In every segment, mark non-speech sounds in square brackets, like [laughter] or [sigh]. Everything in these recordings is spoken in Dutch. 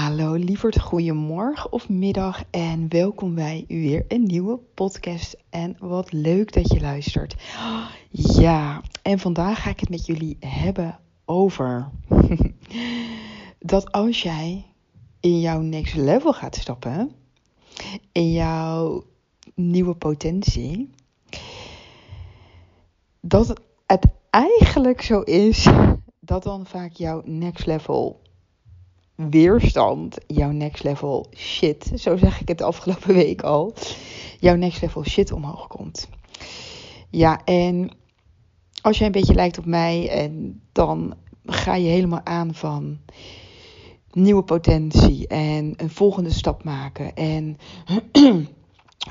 Hallo lieverd, goedemorgen of middag en welkom bij weer een nieuwe podcast. En wat leuk dat je luistert. Ja, en vandaag ga ik het met jullie hebben over [laughs] dat als jij in jouw next level gaat stappen, in jouw nieuwe potentie, dat het eigenlijk zo is dat dan vaak jouw next level weerstand, jouw next level shit, zo zeg ik het de afgelopen week al, jouw next level shit omhoog komt. Ja, en als jij een beetje lijkt op mij, en dan ga je helemaal aan van nieuwe potentie en een volgende stap maken en [clears throat]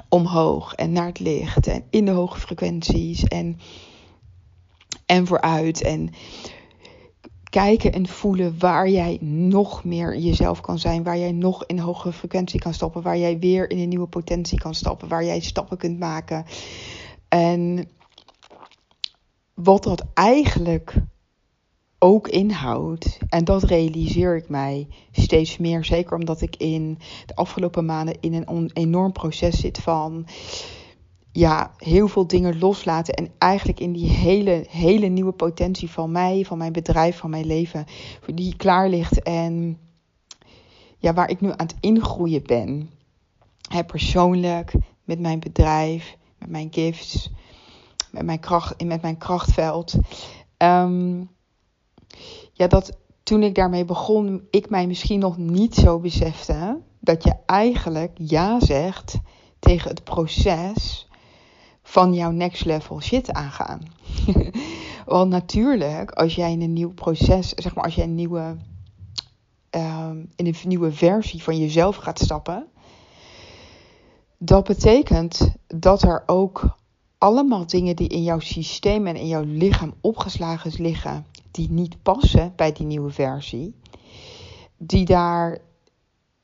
omhoog en naar het licht en in de hoge frequenties en, en vooruit. En kijken en voelen waar jij nog meer jezelf kan zijn, waar jij nog in hogere frequentie kan stappen, waar jij weer in een nieuwe potentie kan stappen, waar jij stappen kunt maken. En wat dat eigenlijk ook inhoudt, en dat realiseer ik mij steeds meer, zeker omdat ik in de afgelopen maanden in een enorm proces zit van ja, heel veel dingen loslaten. En eigenlijk in die hele, hele nieuwe potentie van mij, van mijn bedrijf, van mijn leven, die klaar ligt. En ja, waar ik nu aan het ingroeien ben. Hè, persoonlijk, met mijn bedrijf, met mijn gifts, met mijn, kracht, met mijn krachtveld. Um, ja, dat toen ik daarmee begon, ik mij misschien nog niet zo besefte dat je eigenlijk ja zegt tegen het proces van jouw next level shit aangaan. [laughs] Want natuurlijk, als jij in een nieuw proces, zeg maar, als jij een nieuwe, um, in een nieuwe versie van jezelf gaat stappen, dat betekent dat er ook allemaal dingen die in jouw systeem en in jouw lichaam opgeslagen liggen, die niet passen bij die nieuwe versie, die daar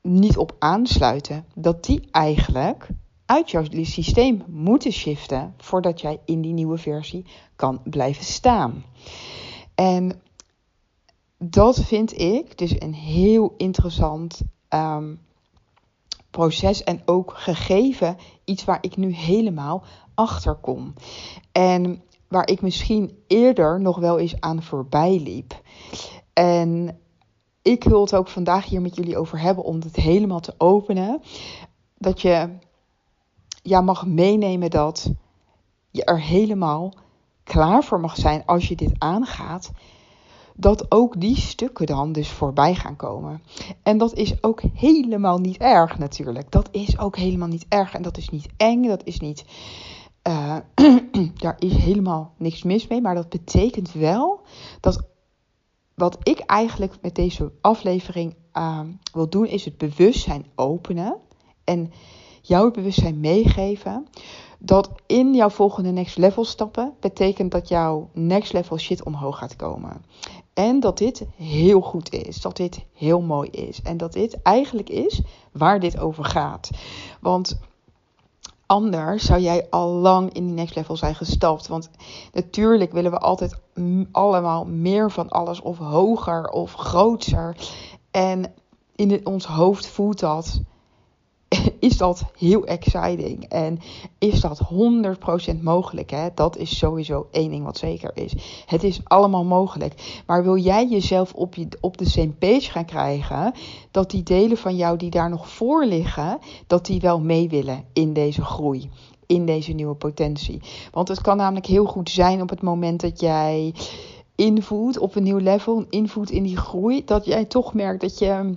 niet op aansluiten, dat die eigenlijk uit jouw systeem moeten shiften voordat jij in die nieuwe versie kan blijven staan. En dat vind ik dus een heel interessant um, proces en ook gegeven iets waar ik nu helemaal achter kom. En waar ik misschien eerder nog wel eens aan voorbij liep. En ik wil het ook vandaag hier met jullie over hebben om het helemaal te openen. Dat je ja, mag meenemen dat je er helemaal klaar voor mag zijn als je dit aangaat. Dat ook die stukken dan dus voorbij gaan komen. En dat is ook helemaal niet erg natuurlijk. Dat is ook helemaal niet erg. En dat is niet eng. Dat is niet. Uh, [clears throat] daar is helemaal niks mis mee. Maar dat betekent wel dat wat ik eigenlijk met deze aflevering uh, wil doen, is het bewustzijn openen. En jouw bewustzijn meegeven. Dat in jouw volgende next level stappen betekent dat jouw next level shit omhoog gaat komen. En dat dit heel goed is. Dat dit heel mooi is. En dat dit eigenlijk is waar dit over gaat. Want anders zou jij al lang in die next level zijn gestapt. Want natuurlijk willen we altijd allemaal meer van alles of hoger of groter. En in ons hoofd voelt dat [laughs] is dat heel exciting. En is dat 100% mogelijk? Hè? Dat is sowieso één ding wat zeker is. Het is allemaal mogelijk. Maar wil jij jezelf op, je, op de same page gaan krijgen? Dat die delen van jou die daar nog voor liggen, dat die wel mee willen in deze groei. In deze nieuwe potentie. Want het kan namelijk heel goed zijn op het moment dat jij invoert op een nieuw level, invoert in die groei, dat jij toch merkt dat je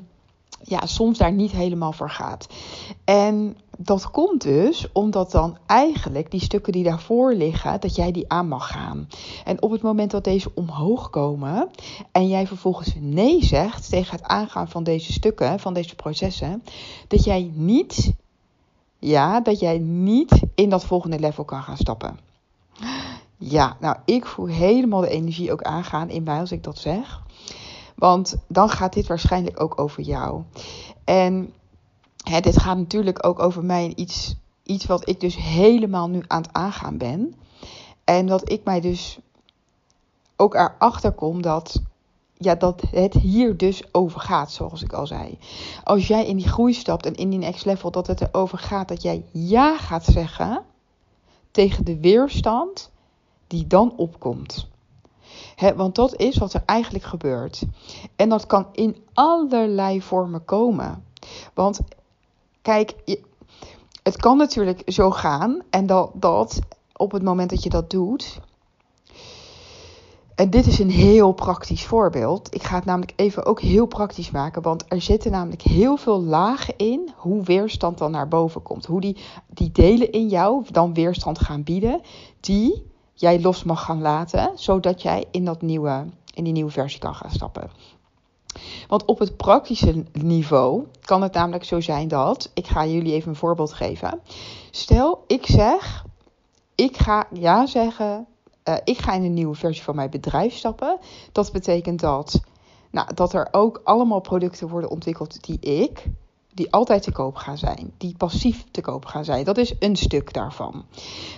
ja, soms daar niet helemaal voor gaat. En dat komt dus omdat dan eigenlijk die stukken die daarvoor liggen, dat jij die aan mag gaan. En op het moment dat deze omhoog komen en jij vervolgens nee zegt tegen het aangaan van deze stukken, van deze processen, dat jij niet, ja, dat jij niet in dat volgende level kan gaan stappen. Ja, nou, ik voel helemaal de energie ook aangaan in mij als ik dat zeg. Want dan gaat dit waarschijnlijk ook over jou. En hè, dit gaat natuurlijk ook over mij. Iets, iets wat ik dus helemaal nu aan het aangaan ben. En dat ik mij dus ook erachter kom dat, ja, dat het hier dus over gaat, zoals ik al zei. Als jij in die groei stapt en in die next level, dat het erover gaat dat jij ja gaat zeggen tegen de weerstand die dan opkomt want dat is wat er eigenlijk gebeurt. En dat kan in allerlei vormen komen. Want kijk, het kan natuurlijk zo gaan en dat, dat op het moment dat je dat doet. En dit is een heel praktisch voorbeeld. Ik ga het namelijk even ook heel praktisch maken. Want er zitten namelijk heel veel lagen in hoe weerstand dan naar boven komt. Hoe die, die delen in jou dan weerstand gaan bieden. Die jij los mag gaan laten, zodat jij in, dat nieuwe, in die nieuwe versie kan gaan stappen. Want op het praktische niveau kan het namelijk zo zijn dat, ik ga jullie even een voorbeeld geven. Stel, ik zeg, ik ga ja zeggen, uh, ik ga in een nieuwe versie van mijn bedrijf stappen. Dat betekent dat, nou, dat er ook allemaal producten worden ontwikkeld die ik die altijd te koop gaan zijn, die passief te koop gaan zijn. Dat is een stuk daarvan.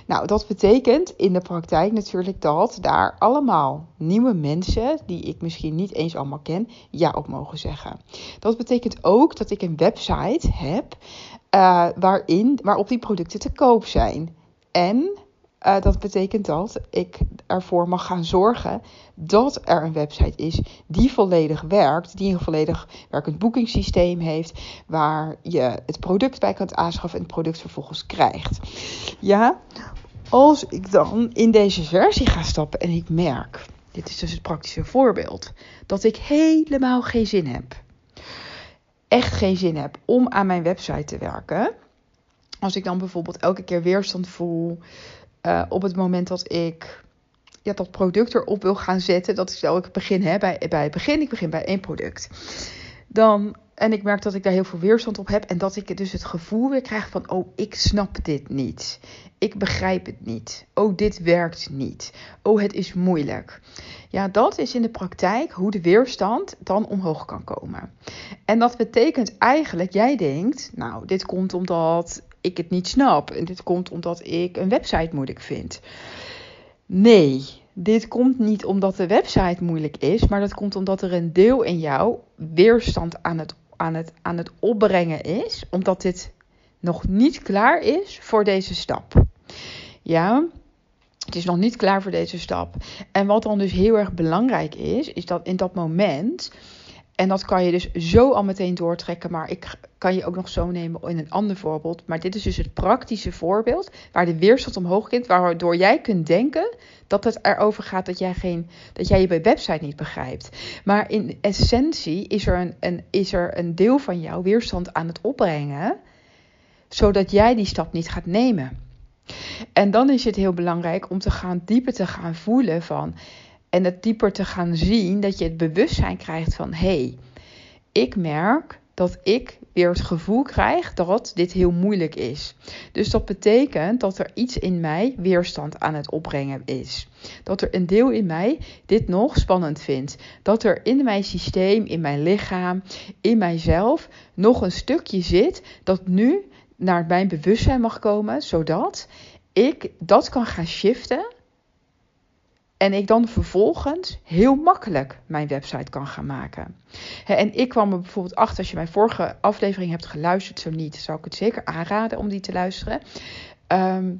Nou, dat betekent in de praktijk natuurlijk dat daar allemaal nieuwe mensen, die ik misschien niet eens allemaal ken, ja op mogen zeggen. Dat betekent ook dat ik een website heb uh, waarin, waarop die producten te koop zijn. En uh, dat betekent dat ik ervoor mag gaan zorgen dat er een website is die volledig werkt, die een volledig werkend boekingssysteem heeft, waar je het product bij kunt aanschaffen en het product vervolgens krijgt. Ja, als ik dan in deze versie ga stappen en ik merk, dit is dus het praktische voorbeeld, dat ik helemaal geen zin heb, echt geen zin heb om aan mijn website te werken. Als ik dan bijvoorbeeld elke keer weerstand voel, uh, op het moment dat ik ja, dat product erop wil gaan zetten, dat is ik begin hè, bij, bij het begin, ik begin bij één product. Dan, en ik merk dat ik daar heel veel weerstand op heb en dat ik dus het gevoel weer krijg van, oh, ik snap dit niet. Ik begrijp het niet. Oh, dit werkt niet. Oh, het is moeilijk. Ja, dat is in de praktijk hoe de weerstand dan omhoog kan komen. En dat betekent eigenlijk, jij denkt, nou, dit komt omdat ik het niet snap. En dit komt omdat ik een website moeilijk vind. Nee, dit komt niet omdat de website moeilijk is, maar dat komt omdat er een deel in jou weerstand aan het, aan het, aan het opbrengen is, omdat dit nog niet klaar is voor deze stap. Ja, het is nog niet klaar voor deze stap. En wat dan dus heel erg belangrijk is, is dat in dat moment en dat kan je dus zo al meteen doortrekken. Maar ik kan je ook nog zo nemen in een ander voorbeeld. Maar dit is dus het praktische voorbeeld. Waar de weerstand omhoog komt. Waardoor jij kunt denken dat het erover gaat dat jij, geen, dat jij je website niet begrijpt. Maar in essentie is er, een, een, is er een deel van jouw weerstand aan het opbrengen. Zodat jij die stap niet gaat nemen. En dan is het heel belangrijk om te gaan dieper te gaan voelen van en het dieper te gaan zien, dat je het bewustzijn krijgt van hé, hey, ik merk dat ik weer het gevoel krijg dat dit heel moeilijk is. Dus dat betekent dat er iets in mij weerstand aan het opbrengen is. Dat er een deel in mij dit nog spannend vindt. Dat er in mijn systeem, in mijn lichaam, in mijzelf nog een stukje zit dat nu naar mijn bewustzijn mag komen, zodat ik dat kan gaan shiften en ik dan vervolgens heel makkelijk mijn website kan gaan maken. En ik kwam er bijvoorbeeld achter, als je mijn vorige aflevering hebt geluisterd, zo niet, zou ik het zeker aanraden om die te luisteren. Ehm,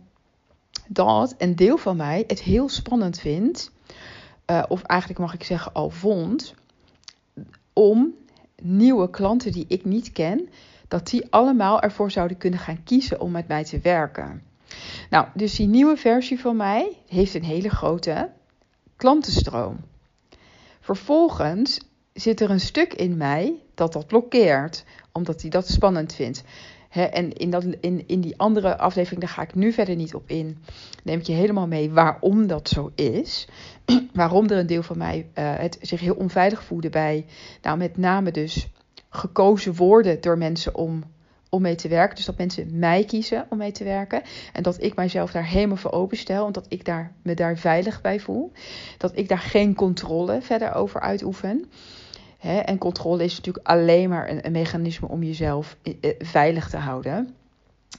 dat een deel van mij het heel spannend vindt, uh, of eigenlijk mag ik zeggen al vond, om nieuwe klanten die ik niet ken, dat die allemaal ervoor zouden kunnen gaan kiezen om met mij te werken. Nou, dus die nieuwe versie van mij heeft een hele grote klantenstroom. Vervolgens zit er een stuk in mij dat dat blokkeert, omdat hij dat spannend vindt. en in, dat, in, in die andere aflevering, daar ga ik nu verder niet op in, neem ik je helemaal mee waarom dat zo is. [clears throat] waarom er een deel van mij uh, het zich heel onveilig voelde bij, nou met name dus gekozen worden door mensen om om mee te werken. Dus dat mensen mij kiezen om mee te werken. En dat ik mijzelf daar helemaal voor openstel. Omdat ik daar, me daar veilig bij voel. Dat ik daar geen controle verder over uitoefen. en controle is natuurlijk alleen maar een, mechanisme om jezelf eh, eh, veilig te houden.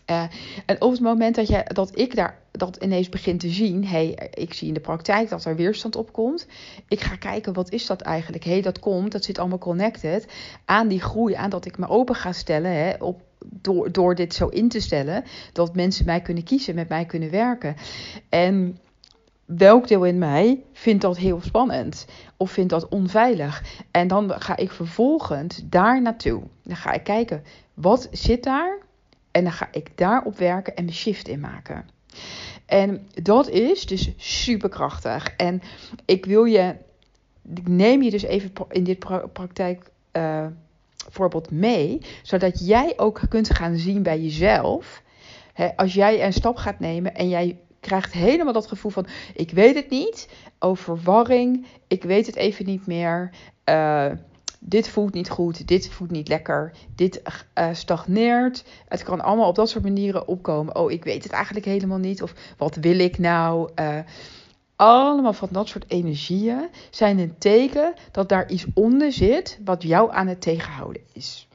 Uh, en op het moment dat, jij, dat ik daar dat ineens begin te zien, hey, ik zie in de praktijk dat er weerstand op komt. Ik ga kijken, wat is dat eigenlijk? hey, dat komt, dat zit allemaal connected aan die groei, aan dat ik me open ga stellen hè, op, door, door dit zo in te stellen, dat mensen mij kunnen kiezen, met mij kunnen werken. En welk deel in mij vindt dat heel spannend of vindt dat onveilig? En dan ga ik vervolgens daar naartoe. Dan ga ik kijken, wat zit daar? En dan ga ik daarop werken en mijn shift in maken. En dat is dus superkrachtig. En ik wil je, ik neem je dus even in dit praktijk. Uh, voorbeeld mee, zodat jij ook kunt gaan zien bij jezelf. Hè, als jij een stap gaat nemen en jij krijgt helemaal dat gevoel van: ik weet het niet, overwarring, ik weet het even niet meer. Uh, dit voelt niet goed, dit voelt niet lekker, dit uh, stagneert. Het kan allemaal op dat soort manieren opkomen. Oh, ik weet het eigenlijk helemaal niet. Of wat wil ik nou? Uh, allemaal van dat soort energieën zijn een teken dat daar iets onder zit wat jou aan het tegenhouden is.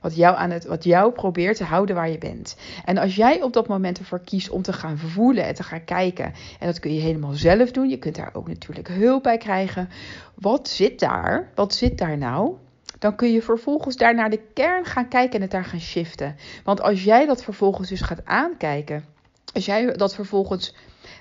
Wat jou, aan het, wat jou probeert te houden waar je bent. En als jij op dat moment ervoor kiest om te gaan voelen en te gaan kijken. En dat kun je helemaal zelf doen. Je kunt daar ook natuurlijk hulp bij krijgen. Wat zit daar? Wat zit daar nou? Dan kun je vervolgens daar naar de kern gaan kijken en het daar gaan shiften. Want als jij dat vervolgens dus gaat aankijken. Als jij dat vervolgens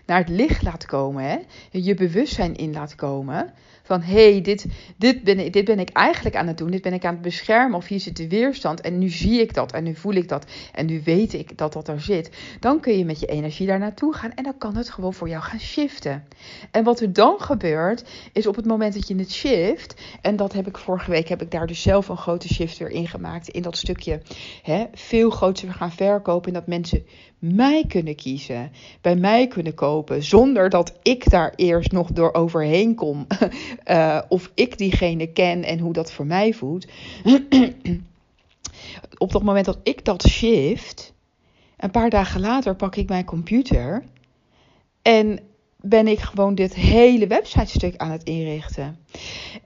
naar het licht laat komen, hè? je bewustzijn in laat komen, van hé, hey, dit, dit, ben, dit ben ik eigenlijk aan het doen. Dit ben ik aan het beschermen. Of hier zit de weerstand. En nu zie ik dat. En nu voel ik dat. En nu weet ik dat dat er zit. Dan kun je met je energie daar naartoe gaan. En dan kan het gewoon voor jou gaan shiften. En wat er dan gebeurt, is op het moment dat je het shift. En dat heb ik vorige week, heb ik daar dus zelf een grote shift weer in gemaakt. In dat stukje hè, veel groter gaan verkopen. En dat mensen mij kunnen kiezen. Bij mij kunnen kopen. Zonder dat ik daar eerst nog door overheen kom. Uh, [laughs] of ik diegene ken en hoe dat voor mij voelt. [clears throat] Op dat moment dat ik dat shift, een paar dagen later pak ik mijn computer en ben ik gewoon dit hele websitestuk aan het inrichten.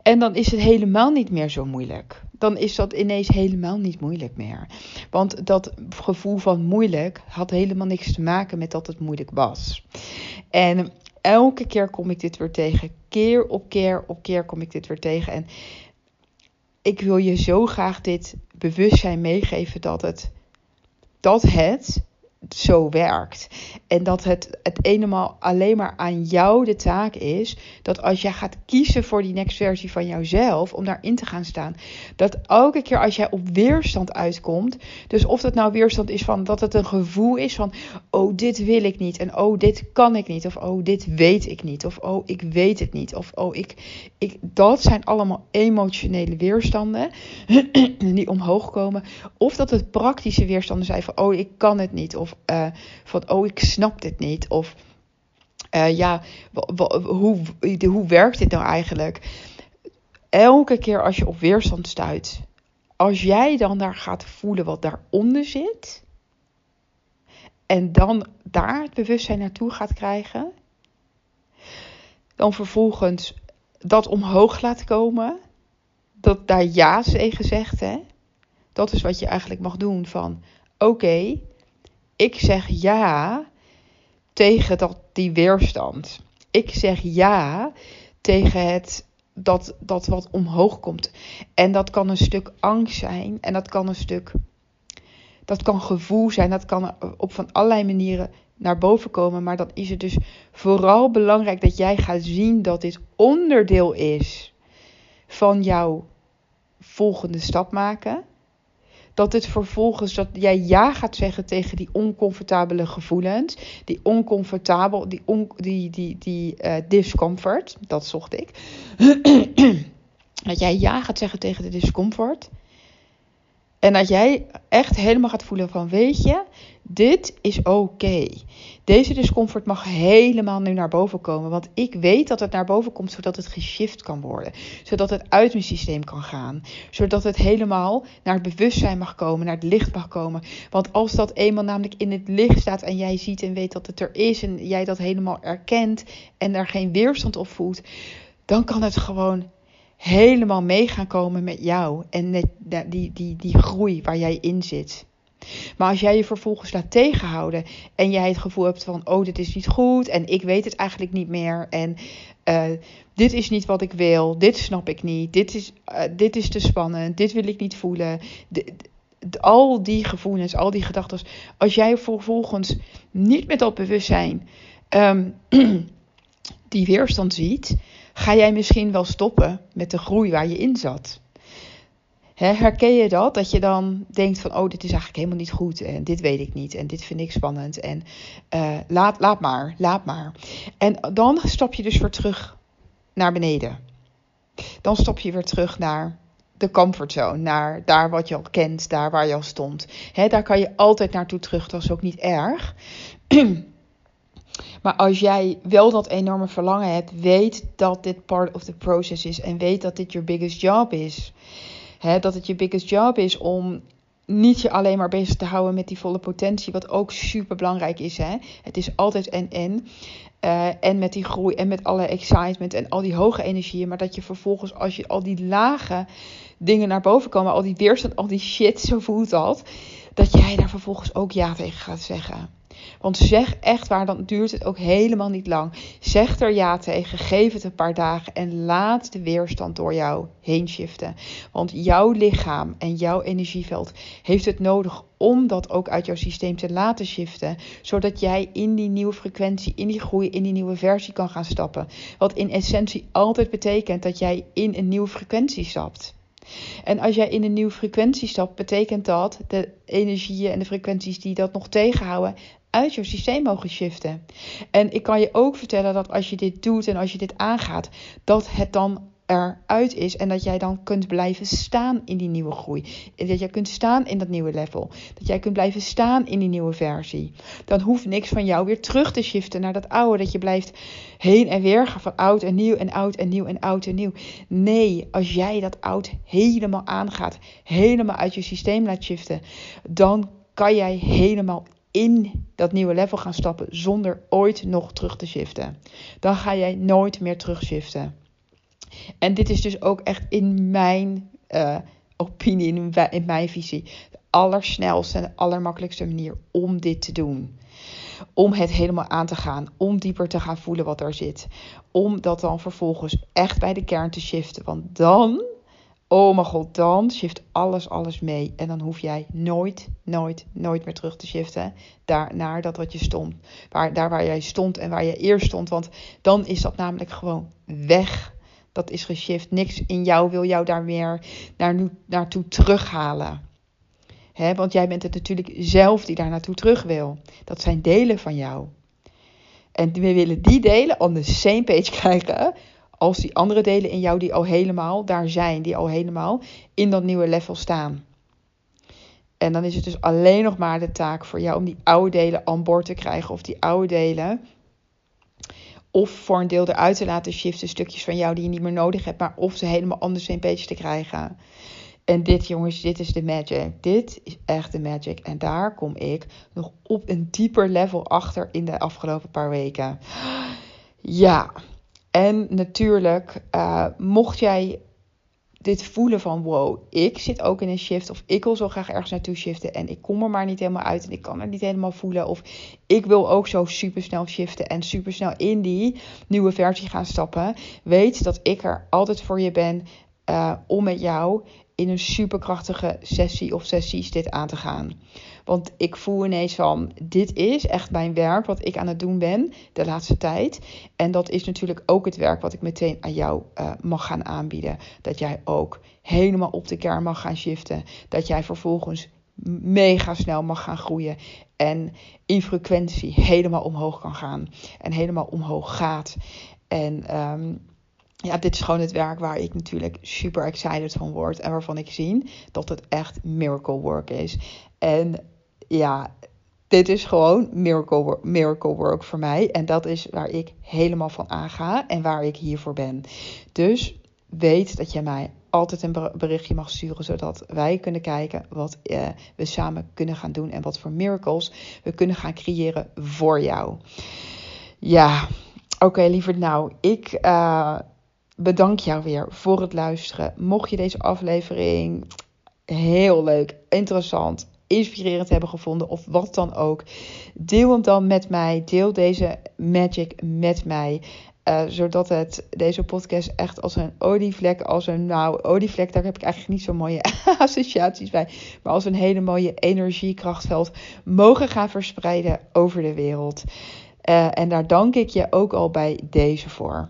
En dan is het helemaal niet meer zo moeilijk. Dan is dat ineens helemaal niet moeilijk meer. Want dat gevoel van moeilijk had helemaal niks te maken met dat het moeilijk was. En elke keer kom ik dit weer tegen. Keer op keer op keer kom ik dit weer tegen. En ik wil je zo graag dit bewustzijn meegeven dat het, dat het zo werkt. En dat het, het eenmaal alleen maar aan jou de taak is. Dat als jij gaat kiezen voor die next versie van jouzelf. Om daarin te gaan staan. Dat elke keer als jij op weerstand uitkomt. Dus of dat nou weerstand is van dat het een gevoel is van. Oh, dit wil ik niet. En oh, dit kan ik niet. Of oh, dit weet ik niet. Of oh, ik weet het niet. Of oh, ik. ik dat zijn allemaal emotionele weerstanden. [clears throat] die omhoog komen. Of dat het praktische weerstanden zijn van. Oh, ik kan het niet. Of uh, van, oh, ik snap dit niet. Of uh, ja, hoe, hoe werkt dit nou eigenlijk? Elke keer als je op weerstand stuit, als jij dan daar gaat voelen wat daaronder zit, en dan daar het bewustzijn naartoe gaat krijgen, dan vervolgens dat omhoog laat komen, dat daar ja tegen zegt, hè? Dat is wat je eigenlijk mag doen van, oké, ik zeg ja tegen dat, die weerstand. Ik zeg ja tegen het dat, dat wat omhoog komt. En dat kan een stuk angst zijn. En dat kan een stuk. Dat kan gevoel zijn. Dat kan op van allerlei manieren naar boven komen. Maar dan is het dus vooral belangrijk dat jij gaat zien dat dit onderdeel is van jouw volgende stap maken dat het vervolgens dat jij ja gaat zeggen tegen die oncomfortabele gevoelens, die oncomfortabel, die, on, die, die, die uh, discomfort, dat zocht ik. [clears throat] dat jij ja gaat zeggen tegen de discomfort. En dat jij echt helemaal gaat voelen van weet je, dit is oké. Deze discomfort mag helemaal nu naar boven komen. Want ik weet dat het naar boven komt zodat het geshift kan worden. Zodat het uit mijn systeem kan gaan. Zodat het helemaal naar het bewustzijn mag komen, naar het licht mag komen. Want als dat eenmaal namelijk in het licht staat en jij ziet en weet dat het er is en jij dat helemaal erkent en er geen weerstand op voelt, dan kan het gewoon helemaal mee gaan komen met jou en die, die, die, groei waar jij in zit. Maar als jij je vervolgens laat tegenhouden en jij het gevoel hebt van, oh, dit is niet goed en ik weet het eigenlijk niet meer en uh, dit is niet wat ik wil, dit snap ik niet, dit is, uh, dit is te spannend, dit wil ik niet voelen. Al die gevoelens, al die gedachten, als jij vervolgens niet met dat bewustzijn um, [clears throat] die weerstand ziet, ga jij misschien wel stoppen met de groei waar je in zat. herken je dat? Dat je dan denkt van, oh, dit is eigenlijk helemaal niet goed en dit weet ik niet en dit vind ik spannend en uh, laat, laat maar, laat maar. En dan stap je dus weer terug naar beneden. Dan stap je weer terug naar de comfortzone, naar daar wat je al kent, daar waar je al stond. Daar kan je altijd naartoe terug, dat is ook niet erg. [clears throat] Maar als jij wel dat enorme verlangen hebt, weet dat dit part of the process is en weet dat dit je biggest job is. dat het je biggest job is om niet je alleen maar bezig te houden met die volle potentie, wat ook super belangrijk is. Hè? Het is altijd en en. Uh, en met die groei en met alle excitement en al die hoge energieën. Maar dat je vervolgens, als je al die lage dingen naar boven komen, al die weerstand, al die shit, zo voelt dat. Dat jij daar vervolgens ook ja tegen gaat zeggen. Want zeg echt waar, dan duurt het ook helemaal niet lang. Zeg er ja tegen, geef het een paar dagen en laat de weerstand door jou heen shiften. Want jouw lichaam en jouw energieveld heeft het nodig om dat ook uit jouw systeem te laten shiften, zodat jij in die nieuwe frequentie, in die groei, in die nieuwe versie kan gaan stappen. Wat in essentie altijd betekent dat jij in een nieuwe frequentie stapt. En als jij in een nieuwe frequentie stapt, betekent dat de energieën en de frequenties die dat nog tegenhouden, uit je systeem mogen shiften. En ik kan je ook vertellen dat als je dit doet en als je dit aangaat, dat het dan eruit is en dat jij dan kunt blijven staan in die nieuwe groei. Dat jij kunt staan in dat nieuwe level. Dat jij kunt blijven staan in die nieuwe versie. Dan hoeft niks van jou weer terug te shiften naar dat oude. Dat je blijft heen en weer gaan van oud en nieuw en oud en nieuw en oud en nieuw. Nee, als jij dat oud helemaal aangaat, helemaal uit je systeem laat shiften, dan kan jij helemaal in dat nieuwe level gaan stappen zonder ooit nog terug te shiften. Dan ga jij nooit meer terug shiften. En dit is dus ook echt in mijn uh, opinie, in, mijn visie, de allersnelste en allermakkelijkste manier om dit te doen. Om het helemaal aan te gaan, om dieper te gaan voelen wat er zit. Om dat dan vervolgens echt bij de kern te shiften. Want dan Oh mijn god, dan shift alles, alles mee. En dan hoef jij nooit, nooit, nooit meer terug te shiften daar, naar dat wat je stond. Waar, daar waar jij stond en waar je eerst stond. Want dan is dat namelijk gewoon weg. Dat is geshift. Niks in jou wil jou daar meer naar, naartoe terughalen. He, want jij bent het natuurlijk zelf die daar naartoe terug wil. Dat zijn delen van jou. En we willen die delen on the same page [laughs] krijgen als die andere delen in jou die al helemaal daar zijn, die al helemaal in dat nieuwe level staan. En dan is het dus alleen nog maar de taak voor jou om die oude delen aan boord te krijgen. Of die oude delen. Of voor een deel eruit te laten shiften. Stukjes van jou die je niet meer nodig hebt. Maar of ze helemaal anders een beetje te krijgen. En dit, jongens, dit is de magic. Dit is echt de magic. En daar kom ik nog op een dieper level achter in de afgelopen paar weken. Ja, en natuurlijk, uh, mocht jij dit voelen van wow, ik zit ook in een shift of ik wil zo graag ergens naartoe shiften en ik kom er maar niet helemaal uit en ik kan het niet helemaal voelen of ik wil ook zo super snel shiften en super snel in die nieuwe versie gaan stappen. Weet dat ik er altijd voor je ben uh, om met jou in een superkrachtige sessie of sessies dit aan te gaan. Want ik voel ineens van, dit is echt mijn werk wat ik aan het doen ben de laatste tijd. En dat is natuurlijk ook het werk wat ik meteen aan jou uh, mag gaan aanbieden. Dat jij ook helemaal op de kern mag gaan shiften. Dat jij vervolgens mega snel mag gaan groeien. En in frequentie helemaal omhoog kan gaan. En helemaal omhoog gaat. En um, ja, dit is gewoon het werk waar ik natuurlijk super excited van word. En waarvan ik zie dat het echt miracle work is. En ja, dit is gewoon miracle, miracle work voor mij. En dat is waar ik helemaal van aanga en waar ik hiervoor ben. Dus weet dat je mij altijd een berichtje mag sturen, zodat wij kunnen kijken wat uh, we samen kunnen gaan doen en wat voor miracles we kunnen gaan creëren voor jou. Ja, oké, okay, lieverd. Nou, ik uh, bedank jou weer voor het luisteren. Mocht je deze aflevering heel leuk, interessant, inspirerend hebben gevonden of wat dan ook, deel hem dan met mij. Deel deze magic met mij. Uh, zodat het deze podcast echt als een olievlek, als een nou olievlek, daar heb ik eigenlijk niet zo mooie [laughs] associaties bij, maar als een hele mooie energiekrachtveld mogen gaan verspreiden over de wereld. Uh, en daar dank ik je ook al bij deze voor.